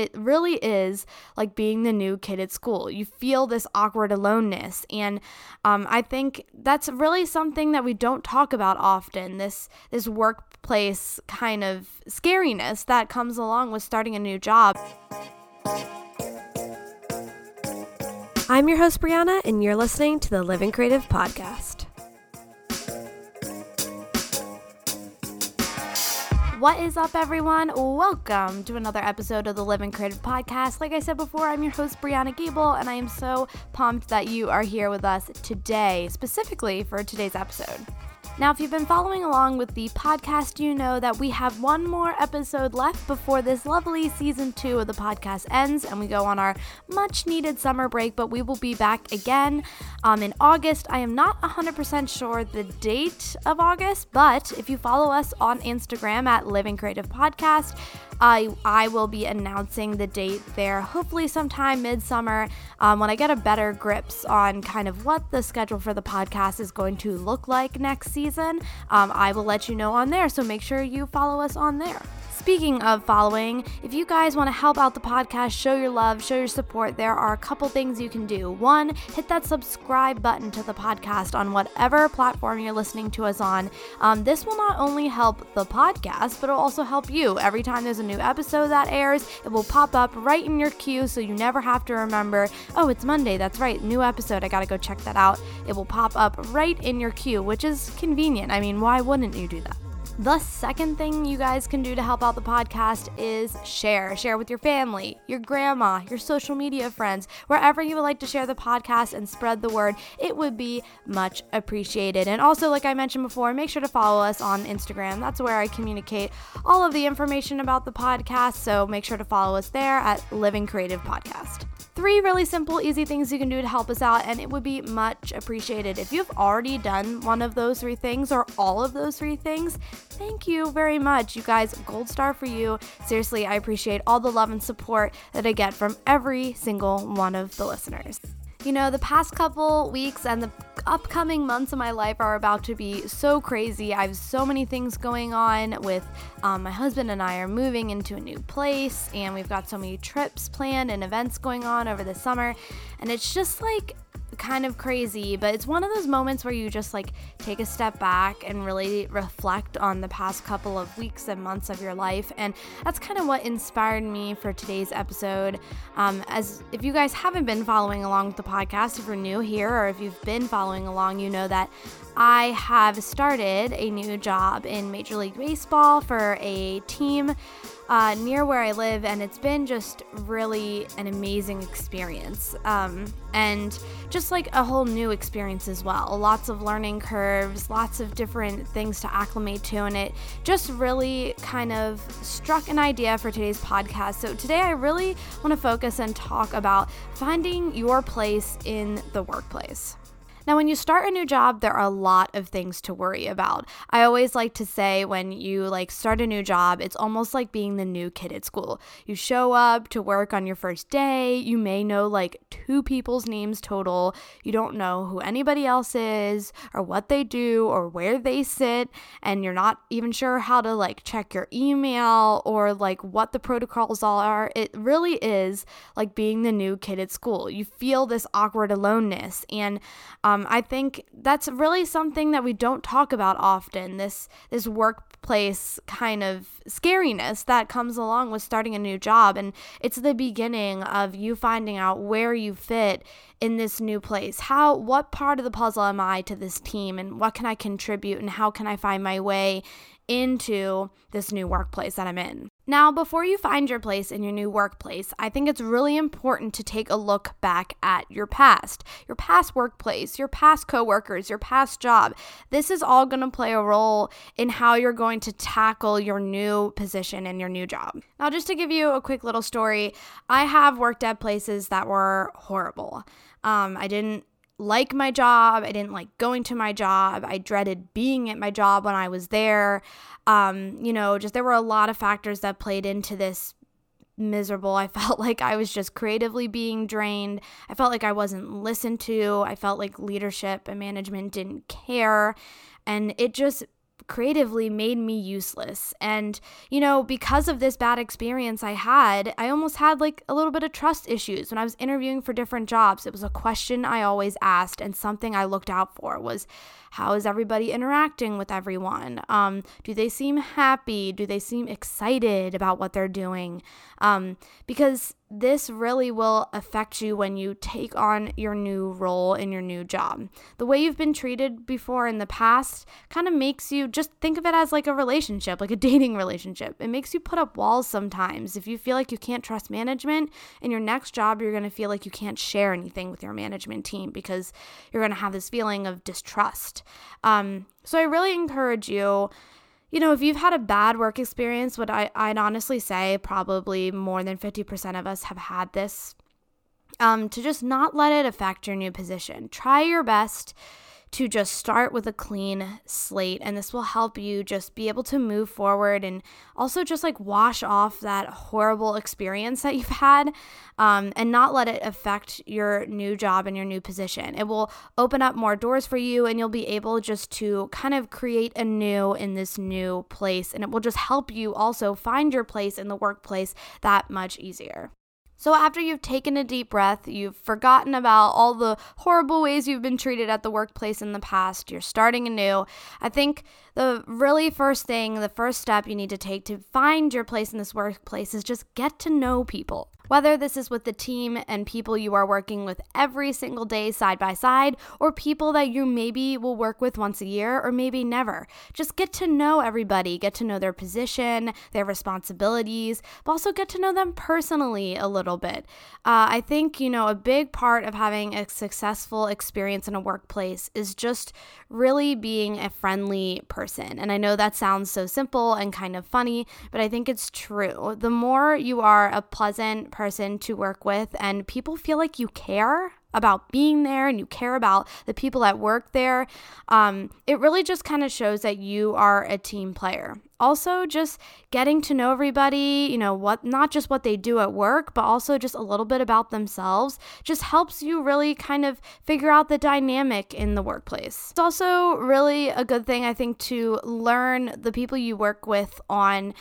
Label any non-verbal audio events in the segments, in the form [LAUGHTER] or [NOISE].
it really is like being the new kid at school. You feel this awkward aloneness. And um, I think that's really something that we don't talk about often this, this workplace kind of scariness that comes along with starting a new job. I'm your host, Brianna, and you're listening to the Living Creative Podcast. What is up, everyone? Welcome to another episode of the Living Creative Podcast. Like I said before, I'm your host, Brianna Gable, and I am so pumped that you are here with us today, specifically for today's episode. Now, if you've been following along with the podcast, you know that we have one more episode left before this lovely season two of the podcast ends and we go on our much needed summer break. But we will be back again um, in August. I am not 100% sure the date of August, but if you follow us on Instagram at Living Creative Podcast, I, I will be announcing the date there, hopefully sometime midsummer um, when I get a better grips on kind of what the schedule for the podcast is going to look like next season. Um, I will let you know on there, so make sure you follow us on there. Speaking of following, if you guys want to help out the podcast, show your love, show your support, there are a couple things you can do. One, hit that subscribe button to the podcast on whatever platform you're listening to us on. Um, this will not only help the podcast, but it'll also help you. Every time there's a new episode that airs, it will pop up right in your queue so you never have to remember, oh, it's Monday. That's right, new episode. I got to go check that out. It will pop up right in your queue, which is convenient. I mean, why wouldn't you do that? The second thing you guys can do to help out the podcast is share. Share with your family, your grandma, your social media friends, wherever you would like to share the podcast and spread the word. It would be much appreciated. And also, like I mentioned before, make sure to follow us on Instagram. That's where I communicate all of the information about the podcast. So make sure to follow us there at Living Creative Podcast three really simple, easy things you can do to help us out, and it would be much appreciated. If you've already done one of those three things or all of those three things, thank you very much. You guys, gold star for you. Seriously, I appreciate all the love and support that I get from every single one of the listeners. You know, the past couple weeks and the upcoming months of my life are about to be so crazy. I have so many things going on with um, my husband and I are moving into a new place, and we've got so many trips planned and events going on over the summer. And it's just like kind of crazy, but it's one of those moments where you just like take a step back and really reflect on the past couple of weeks and months of your life. And that's kind of what inspired me for today's episode. Um, as if you guys haven't been following along with the podcast, if you're new here or if you've been following along, you know that I have started a new job in Major League Baseball for a team uh, near where I live, and it's been just really an amazing experience. Um, and just like a whole new experience as well. Lots of learning curves, lots of different things to acclimate to, and it just really kind of struck an idea for today's podcast. So, today I really want to focus and talk about finding your place in the workplace. Now, when you start a new job, there are a lot of things to worry about. I always like to say when you like start a new job, it's almost like being the new kid at school. You show up to work on your first day, you may know like two people's names total. You don't know who anybody else is or what they do or where they sit, and you're not even sure how to like check your email or like what the protocols all are. It really is like being the new kid at school. You feel this awkward aloneness and um um, I think that's really something that we don't talk about often. This this workplace kind of scariness that comes along with starting a new job, and it's the beginning of you finding out where you fit in this new place. How what part of the puzzle am I to this team, and what can I contribute, and how can I find my way into this new workplace that I'm in. Now, before you find your place in your new workplace, I think it's really important to take a look back at your past, your past workplace, your past coworkers, your past job. This is all going to play a role in how you're going to tackle your new position and your new job. Now, just to give you a quick little story, I have worked at places that were horrible. Um, I didn't like my job. I didn't like going to my job. I dreaded being at my job when I was there. Um, you know, just there were a lot of factors that played into this miserable. I [LAUGHS] felt like I was just creatively being drained. I felt like I wasn't listened to. I felt like leadership and management didn't care. And it just creatively made me useless. And, you know, because of this bad experience I had, I almost had like a little bit of trust issues when I was interviewing for different jobs. It was a question I always asked and something I looked out for was how is everybody interacting with everyone? Um, do they seem happy? Do they seem excited about what they're doing? Um, because this really will affect you when you take on your new role in your new job. The way you've been treated before in the past kind of makes you just think of it as like a relationship, like a dating relationship. It makes you put up walls sometimes. If you feel like you can't trust management, in your next job, you're going to feel like you can't share anything with your management team because you're going to have this feeling of distrust. Um, so I really encourage you you know, if you've had a bad work experience, what I, I'd honestly say probably more than 50% of us have had this, um, to just not let it affect your new position. Try your best to just start with a clean slate and this will help you just be able to move forward and also just like wash off that horrible experience that you've had um, and not let it affect your new job and your new position. It will open up more doors for you and you'll be able just to kind of create a new in this new place and it will just help you also find your place in the workplace that much easier so, after you've taken a deep breath, you've forgotten about all the horrible ways you've been treated at the workplace in the past, you're starting anew. I think the really first thing, the first step you need to take to find your place in this workplace is just get to know people. Whether this is with the team and people you are working with every single day side by side, or people that you maybe will work with once a year or maybe never. Just get to know everybody, get to know their position, their responsibilities, but also get to know them personally a little bit. Uh, I think, you know, a big part of having a successful experience in a workplace is just really being a friendly person. And I know that sounds so simple and kind of funny, but I think it's true. The more you are a pleasant person to work with and people feel like you care about being there and you care about the people that work there, um, it really just kind of shows that you are a team player. Also, just getting to know everybody, you know, what not just what they do at work, but also just a little bit about themselves, just helps you really kind of figure out the dynamic in the workplace. It's also really a good thing, I think, to learn the people you work with on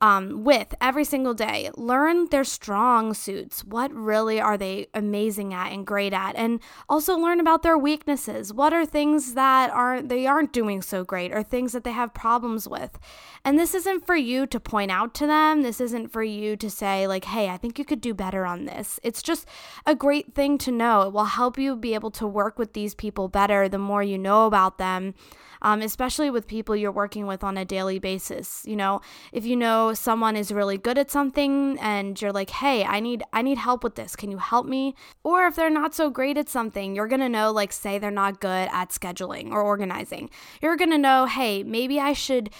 um, with every single day. Learn their strong suits. What really are they amazing at and great at? And also learn about their weaknesses. What are things that aren't they aren't doing so great or things that they have problems with? And this isn't for you to point out to them. This isn't for you to say like, "Hey, I think you could do better on this." It's just a great thing to know. It will help you be able to work with these people better the more you know about them um, especially with people you're working with on a daily basis. You know, if you know someone is really good at something and you're like, hey, I need I need help with this. Can you help me? Or if they're not so great at something, you're gonna know, like, say they're not good at scheduling or organizing. You're gonna know, hey, maybe I should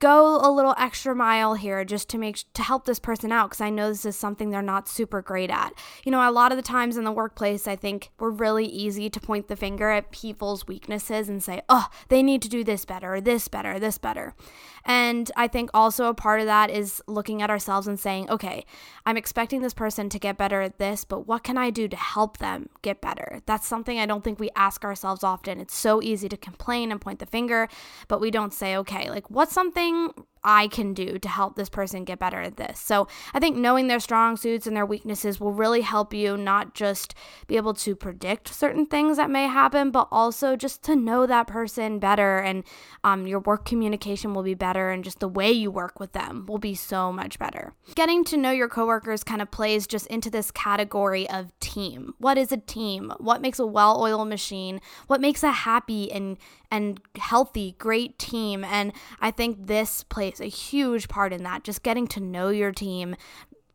go a little extra mile here just to make to help this person out because I know this is something they're not super great at. You know, a lot of the times in the workplace, I think we're really easy to point the finger at people's weaknesses and say, "Oh, they need to do this better, this better, this better." And I think also a part of that is looking at ourselves and saying, "Okay, I'm expecting this person to get better at this, but what can I do to help them get better?" That's something I don't think we ask ourselves often. It's so easy to complain and point the finger, but we don't say, "Okay, like what's something something I can do to help this person get better at this. So I think knowing their strong suits and their weaknesses will really help you not just be able to predict certain things that may happen, but also just to know that person better and um, your work communication will be better and just the way you work with them will be so much better. Getting to know your coworkers kind of plays just into this category of team. What is a team? What makes a well-oiled machine? What makes a happy and and healthy, great team? And I think this plays plays a huge part in that. Just getting to know your team,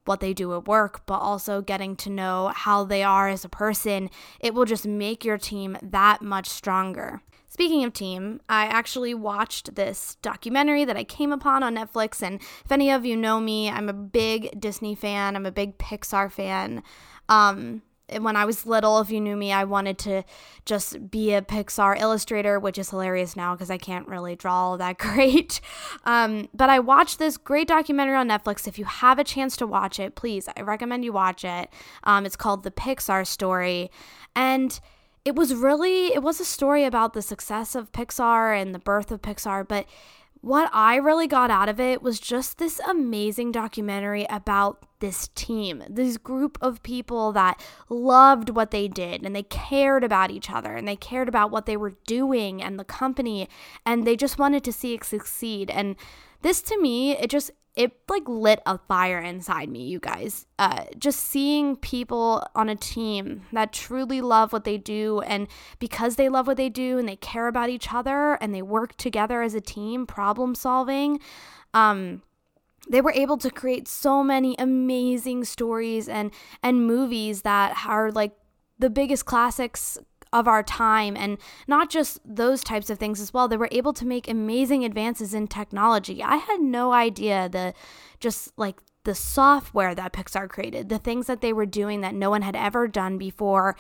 what they do at work, but also getting to know how they are as a person. It will just make your team that much stronger. Speaking of team, I actually watched this documentary that I came upon on Netflix. And if any of you know me, I'm a big Disney fan, I'm a big Pixar fan. Um, when I was little, if you knew me, I wanted to just be a Pixar illustrator, which is hilarious now because I can't really draw that [LAUGHS] great. Um, but I watched this great documentary on Netflix. If you have a chance to watch it, please, I recommend you watch it. Um, it's called The Pixar Story. And it was really, it was a story about the success of Pixar and the birth of Pixar, but what I really got out of it was just this amazing documentary about this team, this group of people that loved what they did and they cared about each other and they cared about what they were doing and the company and they just wanted to see it succeed. And this to me, it just it like lit a fire inside me, you guys. Uh, just seeing people on a team that truly love what they do, and because they love what they do and they care about each other and they work together as a team, problem solving, um, they were able to create so many amazing stories and and movies that are like the biggest classics of our time and not just those types of things as well they were able to make amazing advances in technology. I had no idea the just like the software that pixar created the things that they were doing that no one had ever done before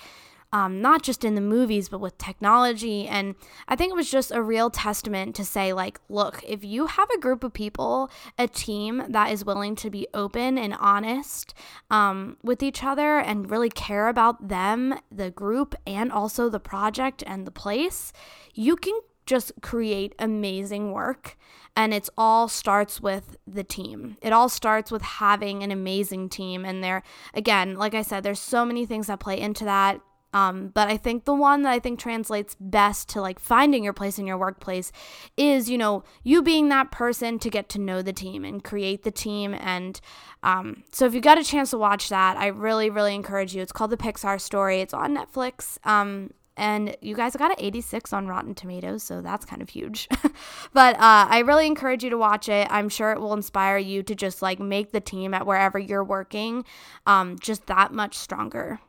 um, not just in the movies, but with technology. And I think it was just a real testament to say, like, look, if you have a group of people, a team that is willing to be open and honest um, with each other and really care about them, the group, and also the project and the place, you can just create amazing work. And it all starts with the team. It all starts with having an amazing team. And there again like i said there's so many things that play into that um, but I think the one that I think translates best to like finding your place in your workplace is, you know, you being that person to get to know the team and create the team. And um, so if you got a chance to watch that, I really, really encourage you. It's called The Pixar Story, it's on Netflix. Um, and you guys got an 86 on Rotten Tomatoes, so that's kind of huge. [LAUGHS] but uh, I really encourage you to watch it. I'm sure it will inspire you to just like make the team at wherever you're working um, just that much stronger.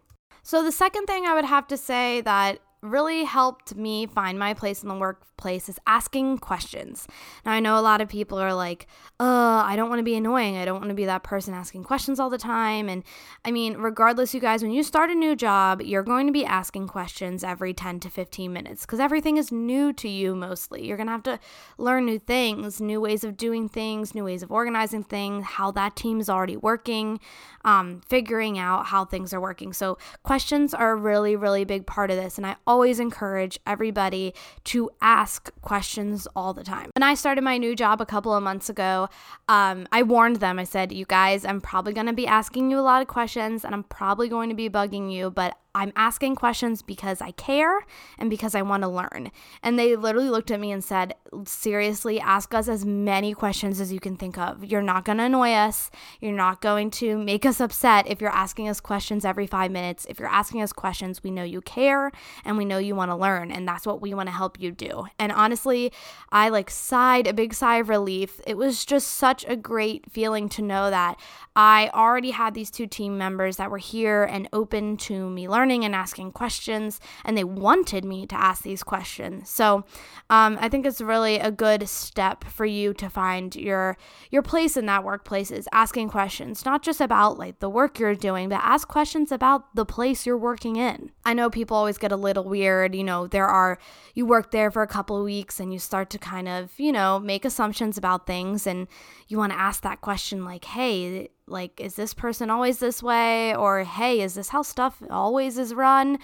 So, the second thing I would have to say that really helped me find my place in the workplace is asking questions. Now, I know a lot of people are like, uh, I don't want to be annoying. I don't want to be that person asking questions all the time. And I mean, regardless, you guys, when you start a new job, you're going to be asking questions every 10 to 15 minutes because everything is new to you mostly. You're going to have to learn new things, new ways of doing things, new ways of organizing things, how that team is already working, um, figuring out how things are working. So, questions are a really, really big part of this. And I always encourage everybody to ask questions all the time. When I started my new job a couple of months ago, um, I warned them. I said, You guys, I'm probably going to be asking you a lot of questions and I'm probably going to be bugging you, but I'm asking questions because I care and because I want to learn. And they literally looked at me and said, Seriously, ask us as many questions as you can think of. You're not going to annoy us. You're not going to make us upset if you're asking us questions every five minutes. If you're asking us questions, we know you care and we know you want to learn. And that's what we want to help you do. And honestly, I like sighed a big sigh of relief. It was just such a great feeling to know that I already had these two team members that were here and open to me learning learning and asking questions, and they wanted me to ask these questions. So um, I think it's really a good step for you to find your your place in that workplace is asking questions, not just about like the work you're doing, but ask questions about the place you're working in. I know people always get a little weird. You know, there are you work there for a couple of weeks and you start to kind of you know make assumptions about things, and you want to ask that question like, hey like is this person always this way? Or hey is this how stuff always is run?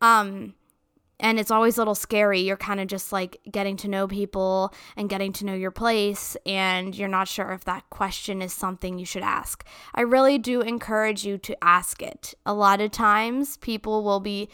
Um and it's always a little scary. You're kind of just like getting to know people and getting to know your place and you're not sure if that question is something you should ask. I really do encourage you to ask it. A lot of times people will be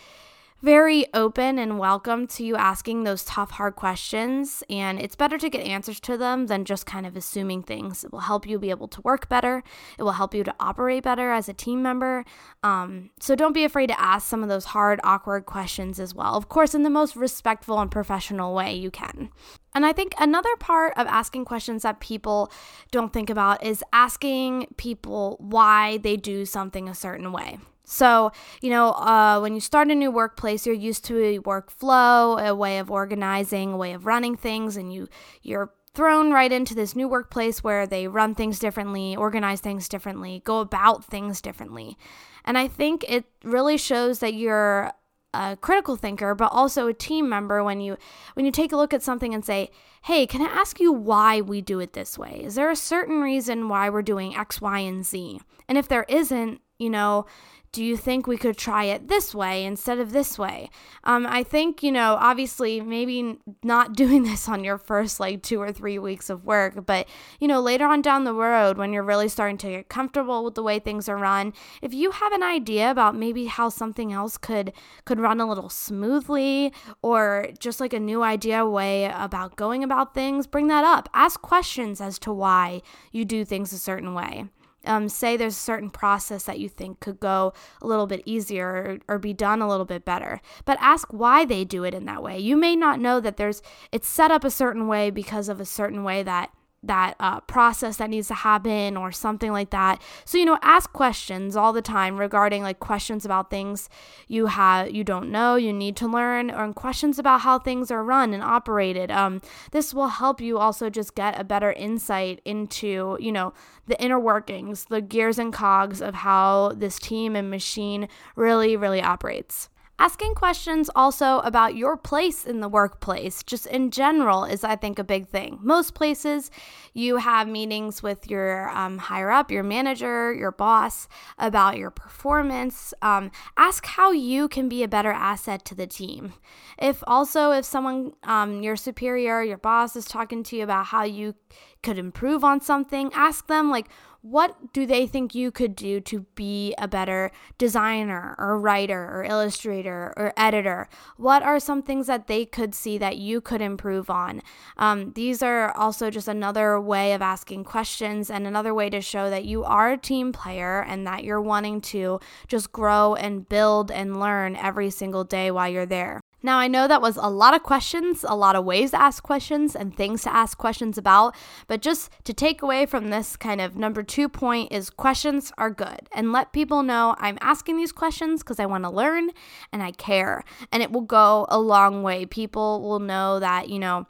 very open and welcome to you asking those tough, hard questions. And it's better to get answers to them than just kind of assuming things. It will help you be able to work better, it will help you to operate better as a team member. Um, so don't be afraid to ask some of those hard, awkward questions as well. Of course, in the most respectful and professional way you can. And I think another part of asking questions that people don't think about is asking people why they do something a certain way. So, you know, uh, when you start a new workplace, you're used to a workflow, a way of organizing, a way of running things, and you you're thrown right into this new workplace where they run things differently, organize things differently, go about things differently. And I think it really shows that you're a critical thinker but also a team member when you when you take a look at something and say hey can i ask you why we do it this way is there a certain reason why we're doing x y and z and if there isn't you know, do you think we could try it this way instead of this way? Um, I think, you know, obviously, maybe not [LAUGHS] doing this on your first like two or three weeks of work, but, you know, later on down the road when you're really starting to get comfortable with the way things are run, if you have an idea about maybe how something else could could run a little smoothly or just like a new idea way about going about things, bring that up. Ask questions as to why you do things a certain way um, say there's a certain process that you think could go a little bit easier or, or be done a little bit better. But ask why they do it in that way. You may not know that there's it's set up a certain way because of a certain way that that uh, process that needs to happen or something like that. So you know ask questions all the time regarding like questions about things you have you don't know you need to learn or questions about how things are run and operated. Um, this will help you also just get a better insight into you know the inner workings the gears and cogs of how this team and machine really really operates Asking questions also about your place in the workplace, just in general, is I think a big thing. Most places, you have meetings with your um, higher up, your manager, your boss about your performance. Um, ask how you can be a better asset to the team. If also, if someone, um, your superior, your boss is talking to you about how you could improve on something, ask them, like, what do they think you could do to be a better designer or writer or illustrator or editor? What are some things that they could see that you could improve on? Um, these are also just another way of asking questions and another way to show that you are a team player and that you're wanting to just grow and build and learn every single day while you're there. Now, I know that was a lot of questions, a lot of ways to ask questions, and things to ask questions about, but just to take away from this kind of number two point is questions are good. And let people know I'm asking these questions because I want to learn and I care. And it will go a long way. People will know that, you know,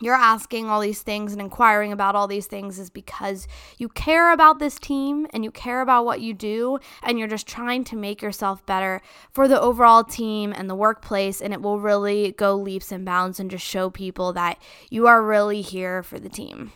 you're asking all these things and inquiring about all these things is because you care about this team and you care about what you do and you're just trying to make yourself better for the overall team and the workplace and it will really go leaps and bounds and just show people that you are really here for the team.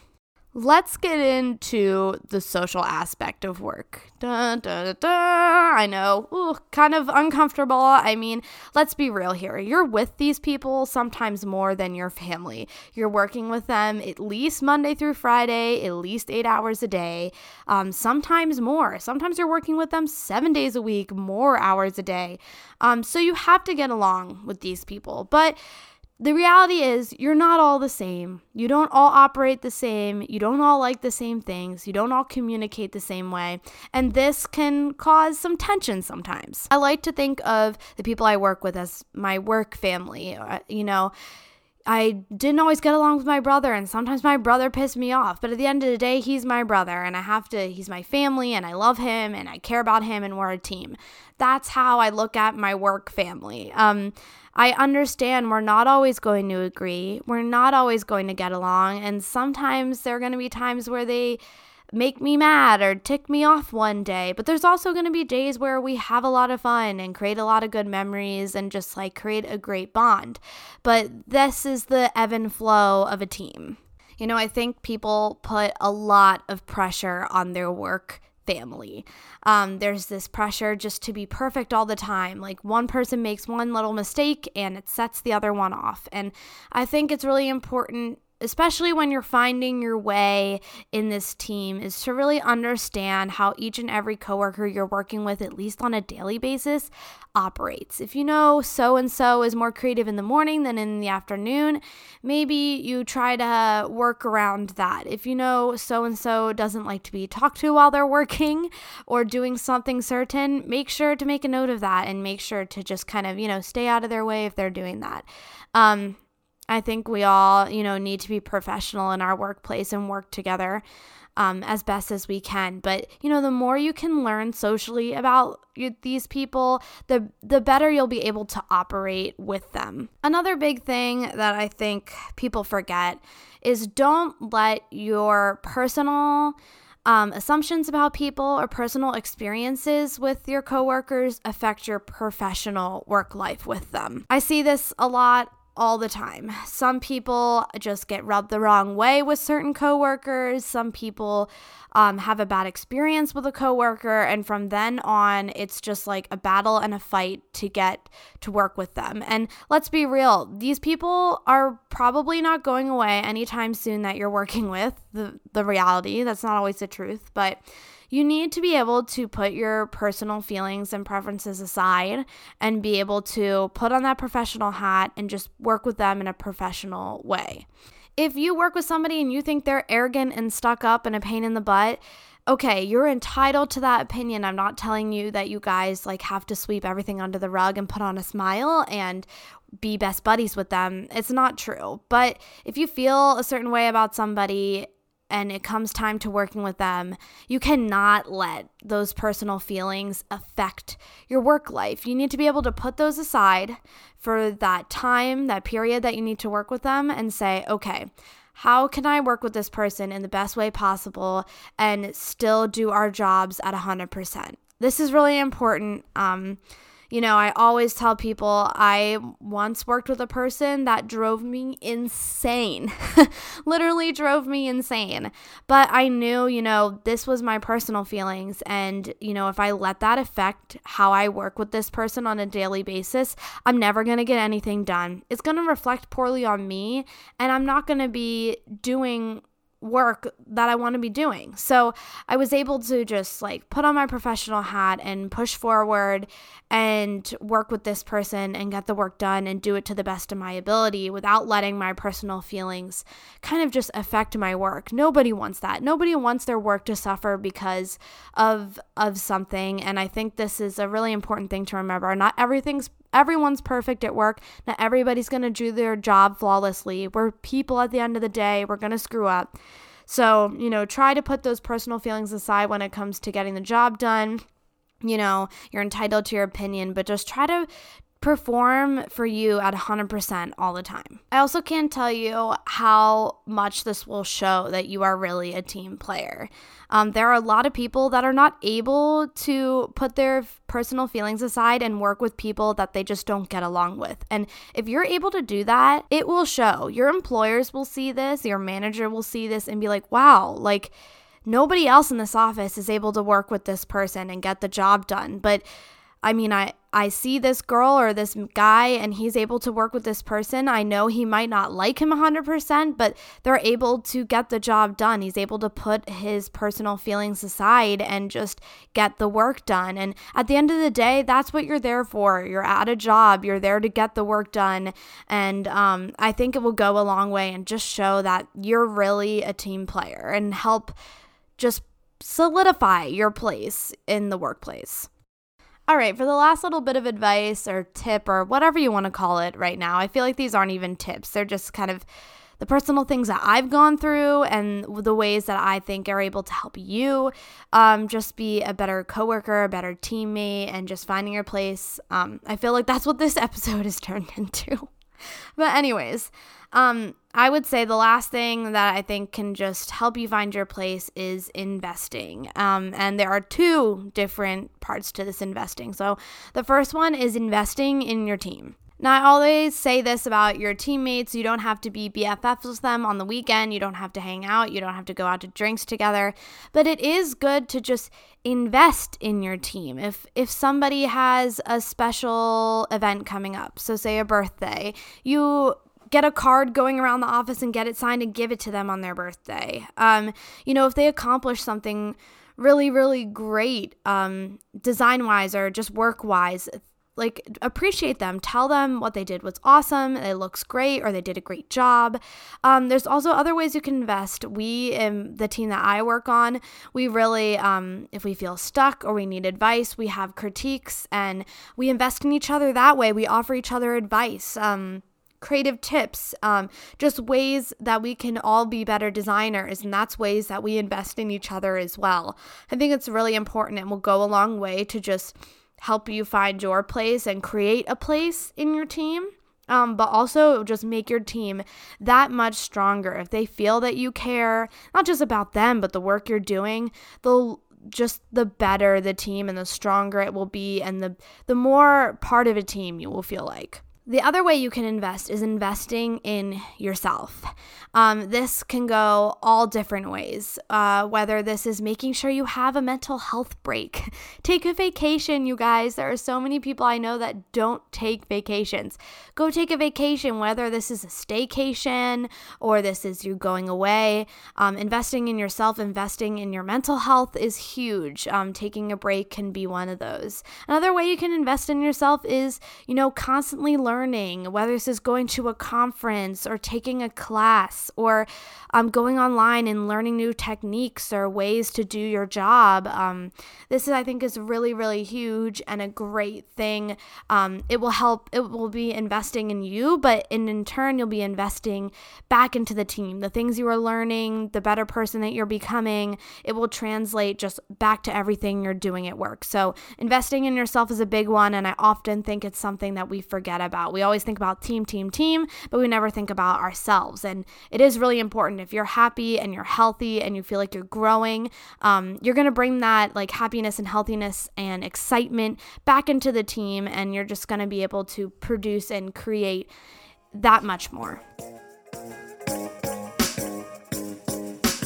Let's get into the social aspect of work. I know, Ooh, kind of uncomfortable. I mean, let's be real here. You're with these people sometimes more than your family. You're working with them at least Monday through Friday, at least eight hours a day, um, sometimes more. Sometimes you're working with them seven days a week, more hours a day. Um, so you have to get along with these people. But the reality is you're not all the same. You don't all operate the same. You don't all like the same things. You don't all communicate the same way. And this can cause some tension sometimes. I like to think of the people I work with as my work family. Uh, you know, I didn't always get along with my brother, and sometimes my brother pissed me off. But at the end of the day, he's my brother, and I have to, he's my family, and I love him, and I care about him, and we're a team. That's how I look at my work family. Um, I understand we're not always going to agree. We're not always going to get along. And sometimes there are going to be times where they make me mad or tick me off one day. But there's also going to be days where we have a lot of fun and create a lot of good memories and just like create a great bond. But this is the ebb and flow of a team. You know, I think people put a lot of pressure on their work family. Um, there's this pressure just to be perfect all the time. Like one person makes one little mistake and it sets the other one off. And I think it's really important especially when you're finding your way in this team, is to really understand how each and every coworker you're working with, at least on a daily basis, operates. If you know so and so is more creative in the morning than in the afternoon, maybe you try to work around that. If you know so and so doesn't like to be talked to while they're working [LAUGHS] or doing something certain, make sure to make a note of that and make sure to just kind of, you know, stay out of their way if they're doing that. Um, I think we all, you know, need to be professional in our workplace and work together um, as best as we can. But you know, the more you can learn socially about these people, the the better you'll be able to operate with them. Another big thing that I think people forget is don't let your personal um, assumptions about people or personal experiences with your coworkers affect your professional work life with them. I see this a lot all the time. Some people just get rubbed the wrong way with certain coworkers. Some people um, have a bad experience with a coworker, and from then on, it's just like a battle and a fight to get to work with them. And let's be real, these people are probably not going away anytime soon that you're working with. The the reality that's not always the truth, but you need to be able to put your personal feelings and preferences aside and be able to put on that professional hat and just work with them in a professional way. If you work with somebody and you think they're arrogant and stuck up and a pain in the butt, okay, you're entitled to that opinion. I'm not telling you that you guys like have to sweep everything under the rug and put on a smile and be best buddies with them. It's not true. But if you feel a certain way about somebody and it comes time to working with them, you cannot let those personal feelings affect your work life. You need to be able to put those aside for that time, that period that you need to work with them, and say, okay, how can I work with this person in the best way possible and still do our jobs at 100%? This is really important. Um, you know, I always tell people I once worked with a person that drove me insane. [LAUGHS] Literally drove me insane. But I knew, you know, this was my personal feelings. And, you know, if I let that affect how I work with this person on a daily basis, I'm never going to get anything done. It's going to reflect poorly on me. And I'm not going to be doing work that I want to be doing. So I was able to just like put on my professional hat and push forward and work with this person and get the work done and do it to the best of my ability without letting my personal feelings kind of just affect my work. Nobody wants that. Nobody wants their work to suffer because of of something and I think this is a really important thing to remember. Not everything's everyone's perfect at work. Not everybody's going to do their job flawlessly. We're people at the end of the day. We're going to screw up. So, you know, try to put those personal feelings aside when it comes to getting the job done. You know, you're entitled to your opinion, but just try to perform for you at 100% all the time. I also can't tell you how much this will show that you are really a team player. Um, there are a lot of people that are not able to put their personal feelings aside and work with people that they just don't get along with. And if you're able to do that, it will show. Your employers will see this, your manager will see this and be like, wow, like, nobody else in this office is able to work with this person and get the job done. But I mean, I, I see this girl or this guy and he's able to work with this person. I know he might not like him 100%, but they're able to get the job done. He's able to put his personal feelings aside and just get the work done. And at the end of the day, that's what you're there for. You're at a job, you're there to get the work done. And um, I think it will go a long way and just show that you're really a team player and help just solidify your place in the workplace. All right, for the last little bit of advice or tip or whatever you want to call it right now, I feel like these aren't even tips. They're just kind of the personal things that I've gone through and the ways that I think are able to help you um, just be a better coworker, a better teammate, and just finding your place. Um, I feel like that's what this [LAUGHS] episode has turned into. [LAUGHS] but, anyways, um, I would say the last thing that I think can just help you find your place is investing. Um, and there are two different parts to this investing. So the first one is investing in your team. Now, I always say this about your teammates. You don't have to be BFFs with them on the weekend. You don't have to hang out. You don't have to go out to drinks together. But it is good to just invest in your team. If if somebody has a special event coming up, so say a birthday, you get a card going around the office and get it signed and give it to them on their birthday. Um, you know, if they accomplish something really, really great, um, design wise or just work wise, like appreciate them tell them what they did was awesome it looks great or they did a great job um, there's also other ways you can invest we in the team that i work on we really um, if we feel stuck or we need advice we have critiques and we invest in each other that way we offer each other advice um, creative tips, um, just ways that we can all be better designers. And that's ways that we invest in each other as well. I think it's really important and will go a long way to just help you find your place and create a place in your team. Um, but also just make your team that much stronger. If they feel that you care, not just about them, but the work you're doing, they'll just the better the team and the stronger it will be and the the more part of a team you will feel like. The other way you can invest is investing in yourself. Um, this can go all different ways, uh, whether this is making sure you have a mental health break. [LAUGHS] take a vacation, you guys. There are so many people I know that don't take vacations. Go take a vacation, whether this is a staycation or this is you going away. Um, investing in yourself, investing in your mental health is huge. Um, taking a break can be one of those. Another way you can invest in yourself is, you know, constantly learning, whether this is going to a conference or taking a class or um, going online and learning new techniques or ways to do your job. Um, this is, I think, is really, really huge and a great thing. Um, it will help. It will be investing in you, but in, in turn, you'll be investing back into the team. The things you are learning, the better person that you're becoming, it will translate just back to everything you're doing at work. So investing in yourself is a big one, and I often think it's something that we forget about. We always think about team, team, team, but we never think about ourselves. And it is really important. If you're happy and you're healthy and you feel like you're growing, um, you're going to bring that like happiness and healthiness and excitement back into the team, and you're just going to be able to produce and create that much more.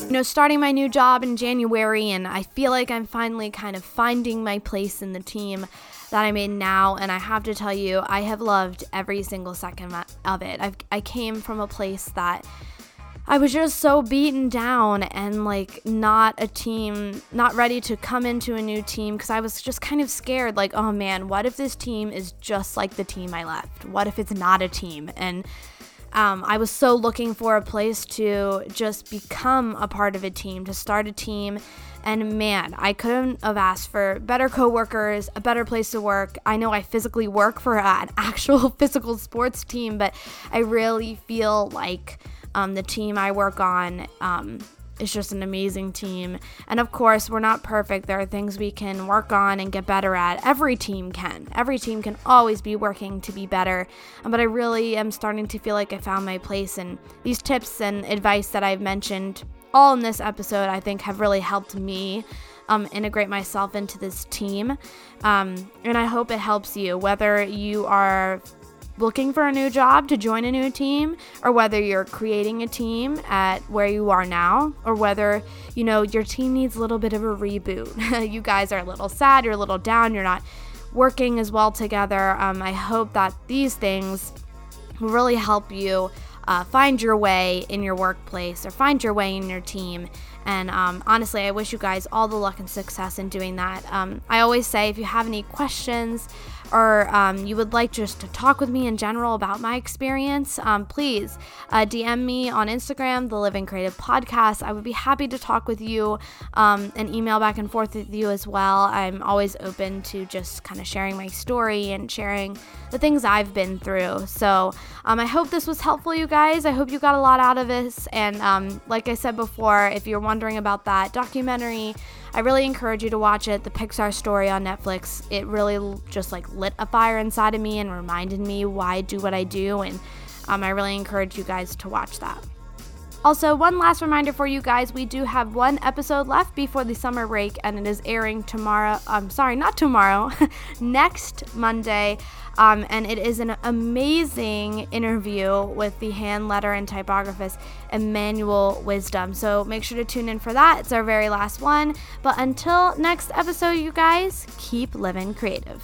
You know, starting my new job in January, and I feel like I'm finally kind of finding my place in the team that I'm in now. And I have to tell you, I have loved every single second of it. I've, I came from a place that I was just so beaten down and like not a team, not ready to come into a new team because I was just kind of scared like, oh man, what if this team is just like the team I left? What if it's not a team? And um, I was so looking for a place to just become a part of a team, to start a team. And man, I couldn't have asked for better coworkers, a better place to work. I know I physically work for an [LAUGHS] actual physical sports team, but I really feel like um, the team I work on um, is just an amazing team. And of course, we're not perfect. There are things we can work on and get better at. Every team can. Every team can always be working to be better. Um, but I really am starting to feel like I found my place. And these tips and advice that I've mentioned all in this episode, I think, have really helped me. Um, integrate myself into this team. Um, and I hope it helps you, whether you are looking for a new job to join a new team or whether you're creating a team at where you are now or whether you know your team needs a little bit of a reboot. [LAUGHS] You guys are a little sad you're a little down you're not working as well together. Um, i hope that these things will really help you uh, find your way in your workplace or find your way in your team. And um, honestly, I wish you guys all the luck and success in doing that. Um, I always say if you have any questions or um, you would like just to talk with me in general about my experience, um, please uh, DM me on Instagram, the Living Creative Podcast. I would be happy to talk with you um, and email back and forth with you as well. I'm always open to just kind of sharing my story and sharing the things I've been through. So um, I hope this was helpful, you guys. I hope you got a lot out of this. And um, like I said before, if you're wondering about that documentary, I really encourage you to watch it. The Pixar story on Netflix. It really just like lit a fire inside of me and reminded me why I do what I do. And um, I really encourage you guys to watch that. Also, one last reminder for you guys we do have one episode left before the summer break, and it is airing tomorrow. I'm um, sorry, not tomorrow, [LAUGHS] next Monday. Um, and it is an amazing interview with the hand letter and typographist Emmanuel Wisdom. So make sure to tune in for that. It's our very last one. But until next episode, you guys, keep living creative.